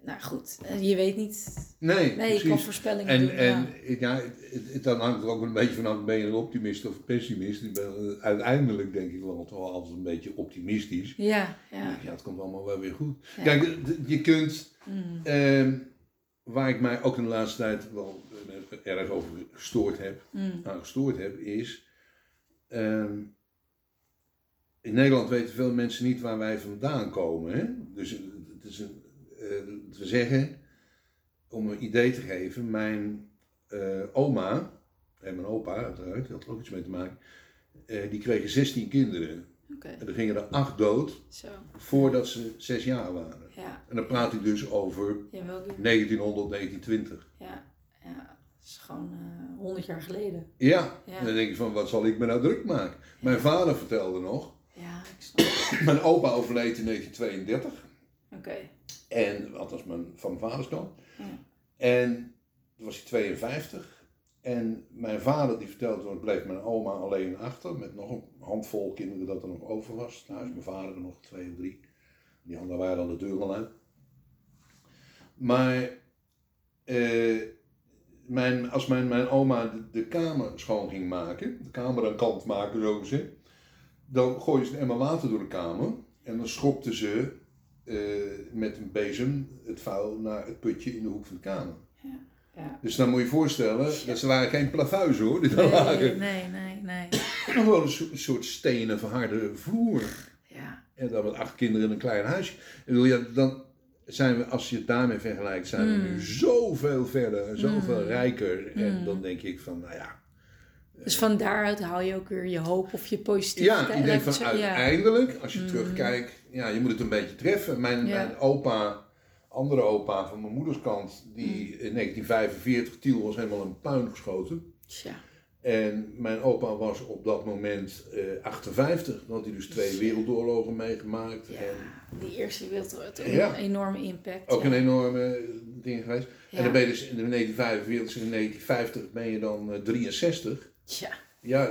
nou goed, eh, je weet niet. Nee, nee je kan voorspellingen en, doen. En ja, het, het, dan hangt er ook een beetje vanaf, ben je een optimist of pessimist? Ik ben, eh, uiteindelijk denk ik wel altijd een beetje optimistisch. Ja, ja. Ja, het komt allemaal wel weer goed. Kijk, je kunt, mm. eh, waar ik mij ook in de laatste tijd wel eh, erg over gestoord heb, mm. aan gestoord heb, is... Uh, in Nederland weten veel mensen niet waar wij vandaan komen. Hè? Dus het is een, te zeggen, om een idee te geven, mijn uh, oma en mijn opa, uiteraard, die had er ook iets mee te maken, uh, die kregen 16 kinderen. Okay. En er gingen er acht dood Zo. voordat ze zes jaar waren. Ja. En dan praat ik dus over ja, 1900, 1920. Ja, ja. dat is gewoon uh, 100 jaar geleden. Ja. ja. en dan denk je van, wat zal ik me nou druk maken? Mijn vader vertelde nog, ja, ik snap (clears throat) mijn opa overleed in 1932. Oké. En, althans mijn, van mijn vaders kant. En toen was hij 52. En mijn vader die vertelde, toen bleef mijn oma alleen achter. Met nog een handvol kinderen dat er nog over was. Nou is mijn vader er nog twee of drie. Die anderen waren dan de deur al uit. Maar eh, mijn, als mijn, mijn oma de, de, kamer schoon ging maken, de kamer aan kant maken zo gezegd, dan gooide ze een emmer water door de kamer en dan schopte ze met een bezem het vuil naar het putje in de hoek van de kamer. Ja. Ja. Dus dan moet je je voorstellen, dat ze waren geen plafuizen hoor, die nee, lagen. Nee, nee, nee. (clears throat) Nog wel een, soort stenen verharde vloer. En dan met acht kinderen in een klein huisje. Ik ja, dan zijn we, als je het daarmee vergelijkt, zijn we nu mm. zoveel verder, zoveel mm. rijker. En mm. dan denk ik van, nou ja. Dus van daaruit haal je ook weer je hoop of je positiviteit. Ja, ik denk van uiteindelijk, als je terugkijkt, ja, je moet het een beetje treffen. Mijn, mijn opa, andere opa van mijn moeders kant, die in 1945, Tiel was helemaal een puin geschoten. Tja. En mijn opa was op dat moment uh, 58. Dan had hij dus twee wereldoorlogen meegemaakt. Ja, en, die eerste wereldoorlog, een enorme impact. Ook een enorme ding geweest. En dan ben je dus in 1945, in 1950 ben je dan uh, 63. Ja. Ja,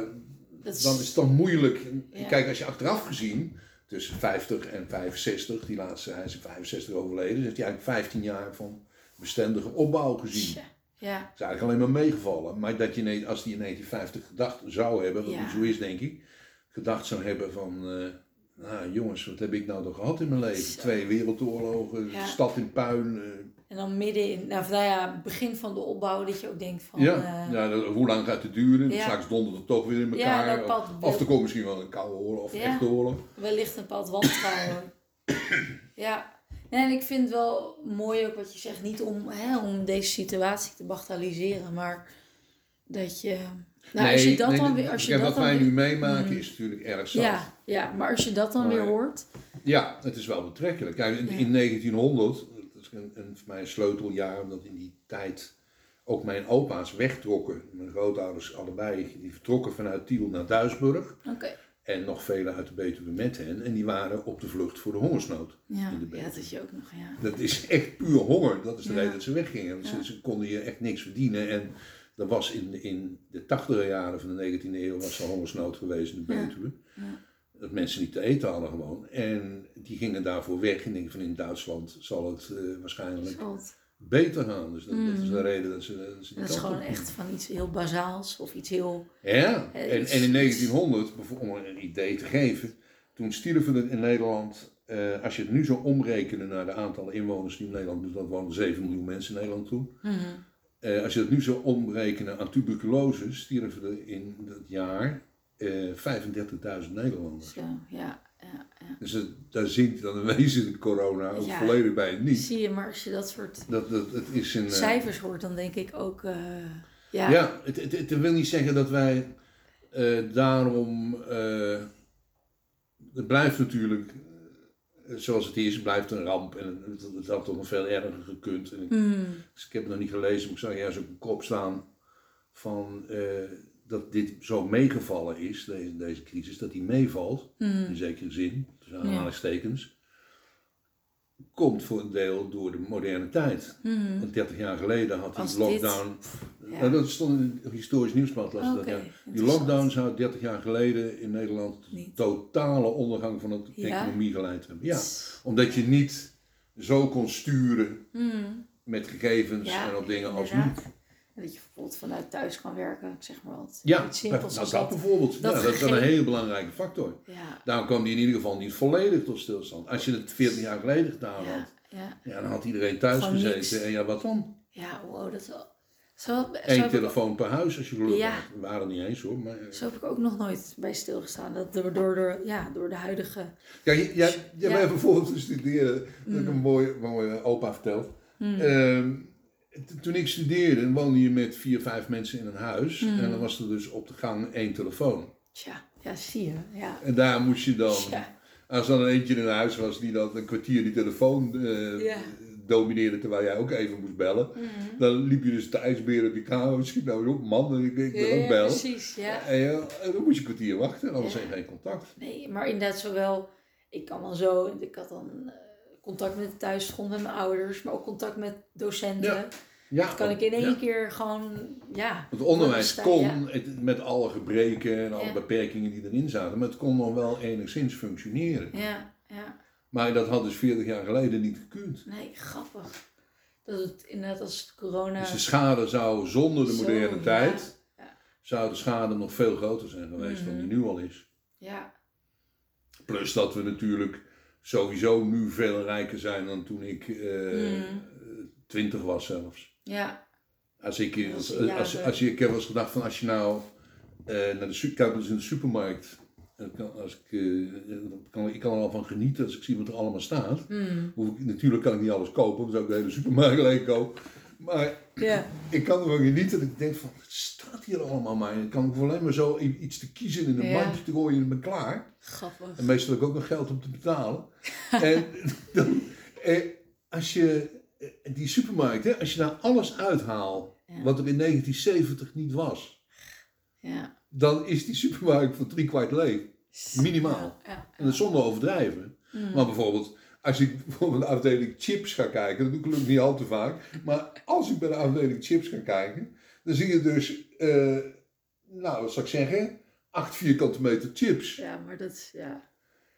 dan is het dan moeilijk. Kijk, als je achteraf gezien, tussen 50 en 65, die laatste, hij is in 65 overleden, dus heeft hij eigenlijk 15 jaar van bestendige opbouw gezien. Ja. is eigenlijk alleen maar meegevallen. Maar dat je, als die in 1950 gedacht zou hebben, wat ja. zo is denk ik, gedacht zou hebben van, uh, nou jongens, wat heb ik nou toch gehad in mijn leven? Twee wereldoorlogen, stad in puin. Uh, en dan midden in, nou, nou ja, begin van de opbouw, dat je ook denkt van... Ja, uh, ja hoe lang gaat het duren? Ja. Straks dondert het toch weer in elkaar. Ja, of, of er komt misschien wel een koude oorlog of echte oorlog. Wellicht een pad wantrouwen. (coughs) ja, en ik vind het wel mooi ook wat je zegt, niet om, hè, om deze situatie te bagatelliseren, maar dat je. Nou, nee, als je dat dan weer. Als je dat wat wij nu meemaken mm. is natuurlijk erg zacht. Ja, ja, maar als je dat dan weer hoort. Ja, het is wel betrekkelijk. Kijk, in, in 1900, dat is een, een, voor mij een sleuteljaar, omdat in die tijd ook mijn opa's wegtrokken. Mijn grootouders allebei, die vertrokken vanuit Tiel naar Duisburg. Oké. En nog velen uit de Betuwe met hen. En die waren op de vlucht voor de hongersnood. Ja, in de ja dat is je ook nog, ja. Dat is echt puur honger. Dat is de reden dat ze weggingen. Ze, ze, konden hier echt niks verdienen. En er was in, in de tachtiger jaren van de 19e eeuw was er hongersnood geweest in de Betuwe. Dat mensen niet te eten hadden gewoon. En die gingen daarvoor weg. En denk van in Duitsland zal het uh, waarschijnlijk beter gaan. Dus dat, dat, is de mm. reden dat ze, dat Dat is gewoon echt van iets heel bazaals of iets heel... Ja, en, en in 1900, om een idee te geven, toen stierven er in Nederland, uh, als je het nu zou omrekenen naar de aantallen inwoners die in Nederland, dus dat wonen 7 miljoen mensen in Nederland toen. Mm uh, als je het nu zou omrekenen aan tuberculose, stierven er in dat jaar uh, eh, 35.000 Nederlanders. Zo, ja. Ja, ja. Dus het, daar je dan een wezen de corona ook ja, volledig bij niet. Zie je, maar als je dat soort dat, dat, het is een, eh, cijfers hoort, dan denk ik ook. Uh, ja, ja het, het, het, wil niet zeggen dat wij daarom. het blijft natuurlijk zoals het is, blijft een ramp. En het, het had toch nog veel erger gekund. En ik, mm. dus ik heb het nog niet gelezen, maar ik zag juist op een kop staan van dat dit zo meegevallen is, deze, deze crisis, dat die meevalt, mm. in zekere zin, dus aanhalingstekens, komt voor een deel door de moderne tijd. Mm. Want 30 jaar geleden had die lockdown. Nou, dat stond in het historisch nieuwsblad. Okay, dat, ja. Die lockdown zou 30 jaar geleden in Nederland niet. totale ondergang van de ja? economie geleid hebben. Ja, omdat je niet zo kon sturen mm. met gegevens en op dingen als nu. Dat je bijvoorbeeld vanuit thuis kan werken, ik zeg maar wat. Ja, simpels nou, dat, bijvoorbeeld. Dat, ja, dat is een hele belangrijke factor. Ja. Daarom kwam die in ieder geval niet volledig tot stilstand. Als je het 14 jaar geleden gedaan had, ja. ja. dan had iedereen thuis gezeten. En ja, wat dan? Ja, wow, dat is wel... Zo, Eén telefoon per huis als je ja. had. We waren niet eens hoor. Maar... Zo heb ik ook nog nooit bij stilgestaan. Dat door, door, door, ja, door de huidige... Ja, jij, ja. bijvoorbeeld te studeren. Dat heb ik mm. een mooie, mooie opa verteld. Mm. Ehm, toen ik studeerde, woonde je met vier, vijf mensen in een huis. Mm. En dan was er dus op de gang één telefoon. Tja, ja, zie je. Ja. En daar moest je dan, als er dan eentje in een huis was die dan een kwartier die telefoon uh, domineerde terwijl jij ook even moest bellen. Mm. Dan liep je dus ijsberen op die kamer. Schiet nou op, man, ik, ik wil ook bellen. precies, ja. En, dan moest je een kwartier wachten en anders ja. geen contact. Nee, maar inderdaad zowel, ik kan dan zo, ik had dan eh, contact met de thuisgrond met mijn ouders, maar ook contact met docenten. Ja. Ja, dat kan ik in één keer gewoon, ja. Het onderwijs kon, met alle gebreken en alle beperkingen die erin zaten, maar het kon nog wel enigszins functioneren. Ja, ja. Maar dat had dus 40 jaar geleden niet gekund. Nee, grappig. Dat het inderdaad als corona... Dus de schade zou zonder de moderne tijd, zou de schade nog veel groter zijn geweest dan die mhm. nu al is. Ja. Plus dat we natuurlijk sowieso nu veel rijker zijn dan toen ik uh, twintig was zelfs. Ja. Als ik, als, als, als, ik heb wel eens gedacht van als je nou uh, naar de, dus in de supermarkt kan, als ik, uh, kan, ik kan er al van genieten als ik zie wat er allemaal staat. Mm. Hoef ik, natuurlijk kan ik niet alles kopen, dan zou ik de hele supermarkt leeg kopen. Maar ja. ik kan ervan genieten dat ik denk van, wat staat hier allemaal maar? Dan kan ik alleen maar zo iets te kiezen in een ja. mandje te gooien en ben klaar. Grappig. En meestal heb ik ook nog geld om te betalen. (laughs) en dan, eh, als je, eh, die supermarkt, hè, als je daar alles uithaalt, wat er in 1970 niet was, ja. dan is die supermarkt voor drie kwart leeg. Minimaal. En dat zonder overdrijven. Mm. Maar bijvoorbeeld, als ik bijvoorbeeld de afdeling chips ga kijken, dat doe ik gelukkig niet al te vaak, maar als ik bij de afdeling chips ga kijken, dan zie je dus, uh, nou wat zou ik zeggen, acht vierkante meter chips. Ja, maar dat is, ja.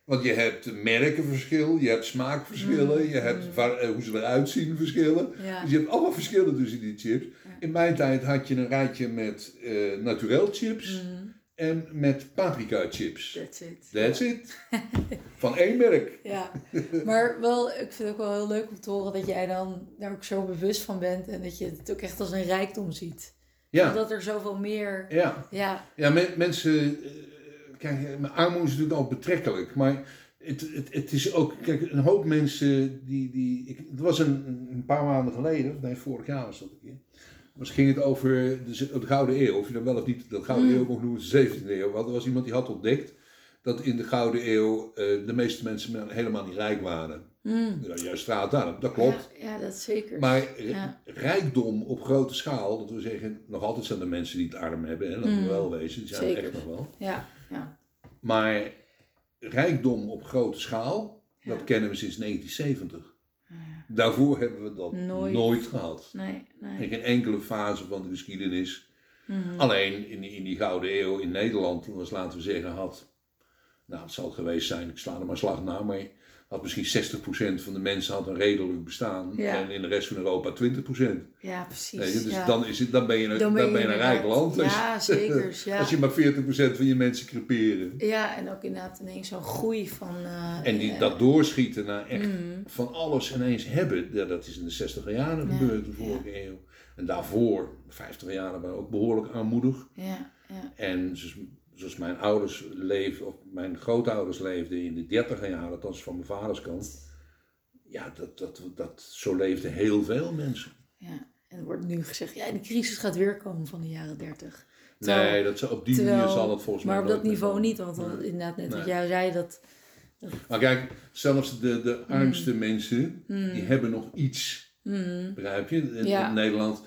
Want je hebt merkenverschil, je hebt smaakverschillen, mm. je hebt mm. Eh, hoe ze eruit zien verschillen. Dus je hebt allemaal verschillen tussen die chips. In mijn tijd had je een rijtje met uh, naturel chips mm. En met paprika chips. That's it. That's it. (laughs) Van één merk. Ja, maar wel, ik vind het ook wel heel leuk om te horen dat jij dan daar ook zo bewust van bent en dat je het ook echt als een rijkdom ziet. Ja. Dat er zoveel meer... Ja, ja. ja mensen... Eh, kijk, armoede is natuurlijk al betrekkelijk, maar het, het, het is ook, kijk, een hoop mensen die, die ik, het was een, een paar maanden geleden, nee, vorig jaar was dat een keer, was, ging het over de, de Gouden Eeuw, of je dan wel of niet de Gouden mm. Eeuw mocht noemen, de 17e eeuw. Want er was iemand die had ontdekt dat in de Gouden Eeuw uh, de meeste mensen helemaal niet rijk waren. Mm. Ja, juist straat aan, dat klopt. Ja, ja, dat zeker. Maar rijkdom op grote schaal, dat we zeggen, nog altijd zijn er mensen die het arm hebben, hè, dat mm. we wel wezen, die zijn er echt nog wel. Ja, ja. Maar rijkdom op grote schaal, dat kennen we sinds 1970. Daarvoor hebben we dat nooit, gehad. Nee, nee. In geen enkele fase van de geschiedenis. Mhm. Alleen in die, in die Gouden Eeuw in Nederland, was laten we zeggen, had, nou het zal het geweest zijn, ik sla er maar slag na, maar had misschien 60% van de mensen had een redelijk bestaan. En in de rest van Europa 20%. Ja, precies. dus dan, is het, dan ben je een, dan ben je, een rijk land. Ja, zeker. (laughs) Ja. Als je maar 40% van je mensen creperen. Ja, en ook inderdaad ineens zo'n groei van... Uh, en die, dat doorschieten naar echt mm. van alles ineens hebben. Ja, dat is in de 60 jaren gebeurd, de vorige eeuw. En daarvoor, 50 jaren, waren ook behoorlijk armoedig. Ja, ja. En dus zoals mijn ouders leefden, of mijn grootouders leefden in de dertiger jaren, althans van mijn vaders kant. Ja, dat, dat, dat, zo leefden heel veel mensen. Ja, en er wordt nu gezegd, ja, de crisis gaat weer komen van de jaren dertig. Nee, dat, op die manier zal het volgens mij Maar op dat niveau niet, want inderdaad net wat jij zei, dat... Maar kijk, zelfs de, de armste mm. mensen, die mm. hebben nog iets, mm. begrijp je? In, in Nederland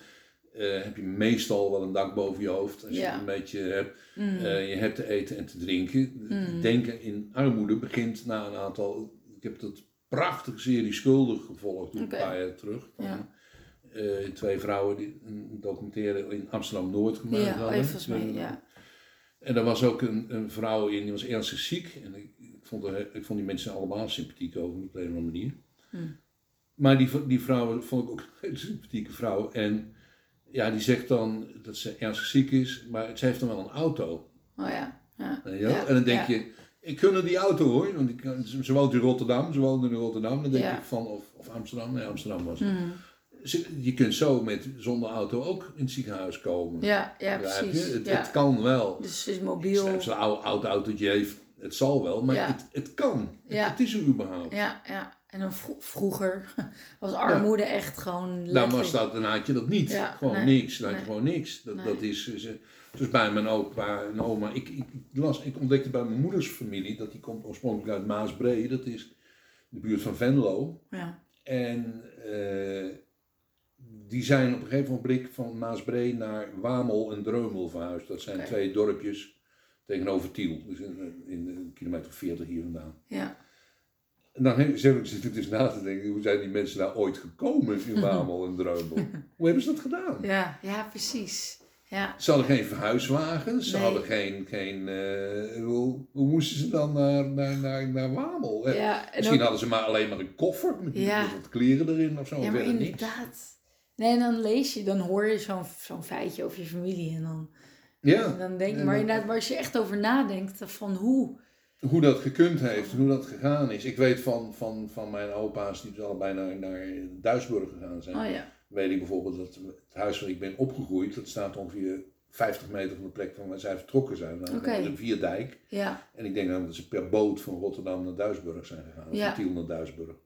uh, heb je meestal wel een dak boven je hoofd als je een beetje hebt. Mm. Uh, je hebt te eten en te drinken. Mm. Denken in armoede begint na een aantal. Ik heb dat prachtige serie Schuldig gevolgd een paar jaar terug. Van, ja. uh, twee vrouwen die een documentaire in Amsterdam Noord gemaakt ja, hadden. Ja. En er was ook een, een vrouw in, die was ernstig ziek. En ik, ik, vond, er, ik vond die mensen allemaal sympathiek over op een of andere manier. Mm. Maar die, die vrouw vond ik ook een hele sympathieke vrouw. En ja, die zegt dan dat ze ernstig ziek is, maar ze heeft dan wel een auto. Oh ja. ja. ja en dan denk je, ik gun die auto hoor, want ik, ze woont in Rotterdam, ze woont in Rotterdam. Dan denk ik van, of, of Amsterdam, nee Amsterdam was het. Mm. Je kunt zo met zonder auto ook in het ziekenhuis komen. Ja, ja precies. Het, het, kan wel. Dus het is mobiel. Een oud, oud autootje heeft, het zal wel, maar het, het kan. Het, het, is er überhaupt. Ja, ja. En dan vroeger (laughs) was armoede echt gewoon. Dan was dat, dan had je dat niet. gewoon niks. Dan had je gewoon niks. Dat, dat is. Dus bij mijn opa en oma. Ik, ik, las, ik ontdekte bij mijn moeders familie dat die komt oorspronkelijk uit Maasbree. Dat is de buurt van Venlo. Ja. En uh, die zijn op een gegeven moment van Maasbree naar Wamel en Dreumel verhuisd. Dat zijn twee dorpjes tegenover Tiel. Dus in, in een kilometer 40 hier vandaan. Ja. En dan zit ik dus na te denken, hoe zijn die mensen daar ooit gekomen in (laughs) Wamel en Dreumel? Hoe hebben ze dat gedaan? Ja, ja precies. Ja. Ze hadden geen verhuiswagens, ze hadden geen, geen uh, hoe, hoe, moesten ze dan naar, naar, naar, naar Wamel? Ja, Misschien hadden ze maar alleen maar een koffer met, ja. wat kleren erin of zo. Ja, maar inderdaad. Nee, en dan lees je, dan hoor je zo'n zo'n feitje over je familie en dan, ja. dan denk je, maar, inderdaad, maar als je echt over nadenkt van hoe hoe dat gekund heeft, hoe dat gegaan is. Ik weet van, van, van mijn opa's die dus allebei naar, naar Duisburg gegaan zijn. Oh ja. Weet ik bijvoorbeeld dat het huis waar ik ben opgegroeid, dat staat ongeveer 50 meter van de plek van waar zij vertrokken zijn, naar okay. de Vierdijk. Ja. En ik denk dan dat ze per boot van Rotterdam naar Duisburg zijn gegaan, of van Tiel naar Duisburg.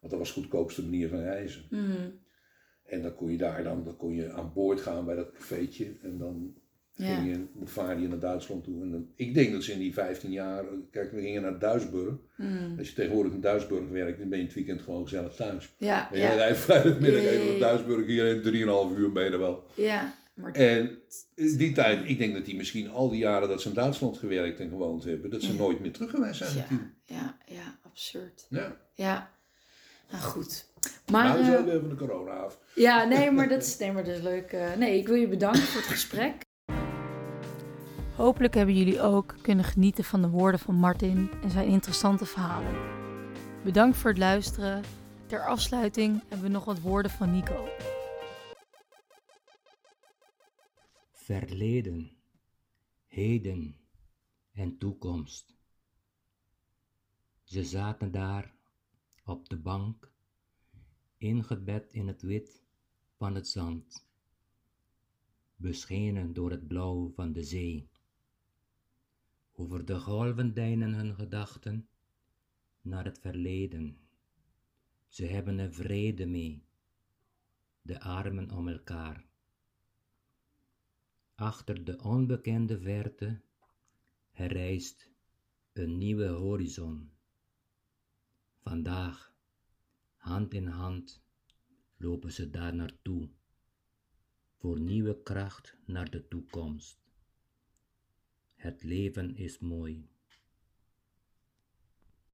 Want dat was de goedkoopste manier van reizen. Mm. En dan kon je daar dan, dan kon je aan boord gaan bij dat cafeetje en dan ging je, vaarde je naar Duitsland toe. En dan, ik denk dat ze in die 15 jaar, kijk, we gingen naar Duisburg. Mm. Als je tegenwoordig in Duisburg werkt, dan ben je het weekend gewoon gezellig thuis. Ja, en je rijdt vrijdagmiddag even naar Duisburg, hier in 3,5 uur ben je er wel. Ja. Maar en die tijd, ik denk dat die misschien al die jaren dat ze in Duitsland gewerkt en gewoond hebben, dat ze nooit meer terug geweest zijn. Ja, ja, ja, absurd. Ja. Ja, nou goed. Maar, nou, we zijn uh, even de corona af. Ja, nee, maar dat (laughs) is, nee, maar dat is leuk. Uh, nee, ik wil je bedanken voor het gesprek. Hopelijk hebben jullie ook kunnen genieten van de woorden van Martin en zijn interessante verhalen. Bedankt voor het luisteren. Ter afsluiting hebben we nog wat woorden van Nico. Verleden, heden en toekomst. Ze zaten daar op de bank, ingebed in het wit van het zand, beschenen door het blauw van de zee. Over de golven deinen hun gedachten naar het verleden. Ze hebben er vrede mee, de armen om elkaar. Achter de onbekende verte herrijst een nieuwe horizon. Vandaag, hand in hand, lopen ze daar naartoe, voor nieuwe kracht naar de toekomst. Het leven is mooi.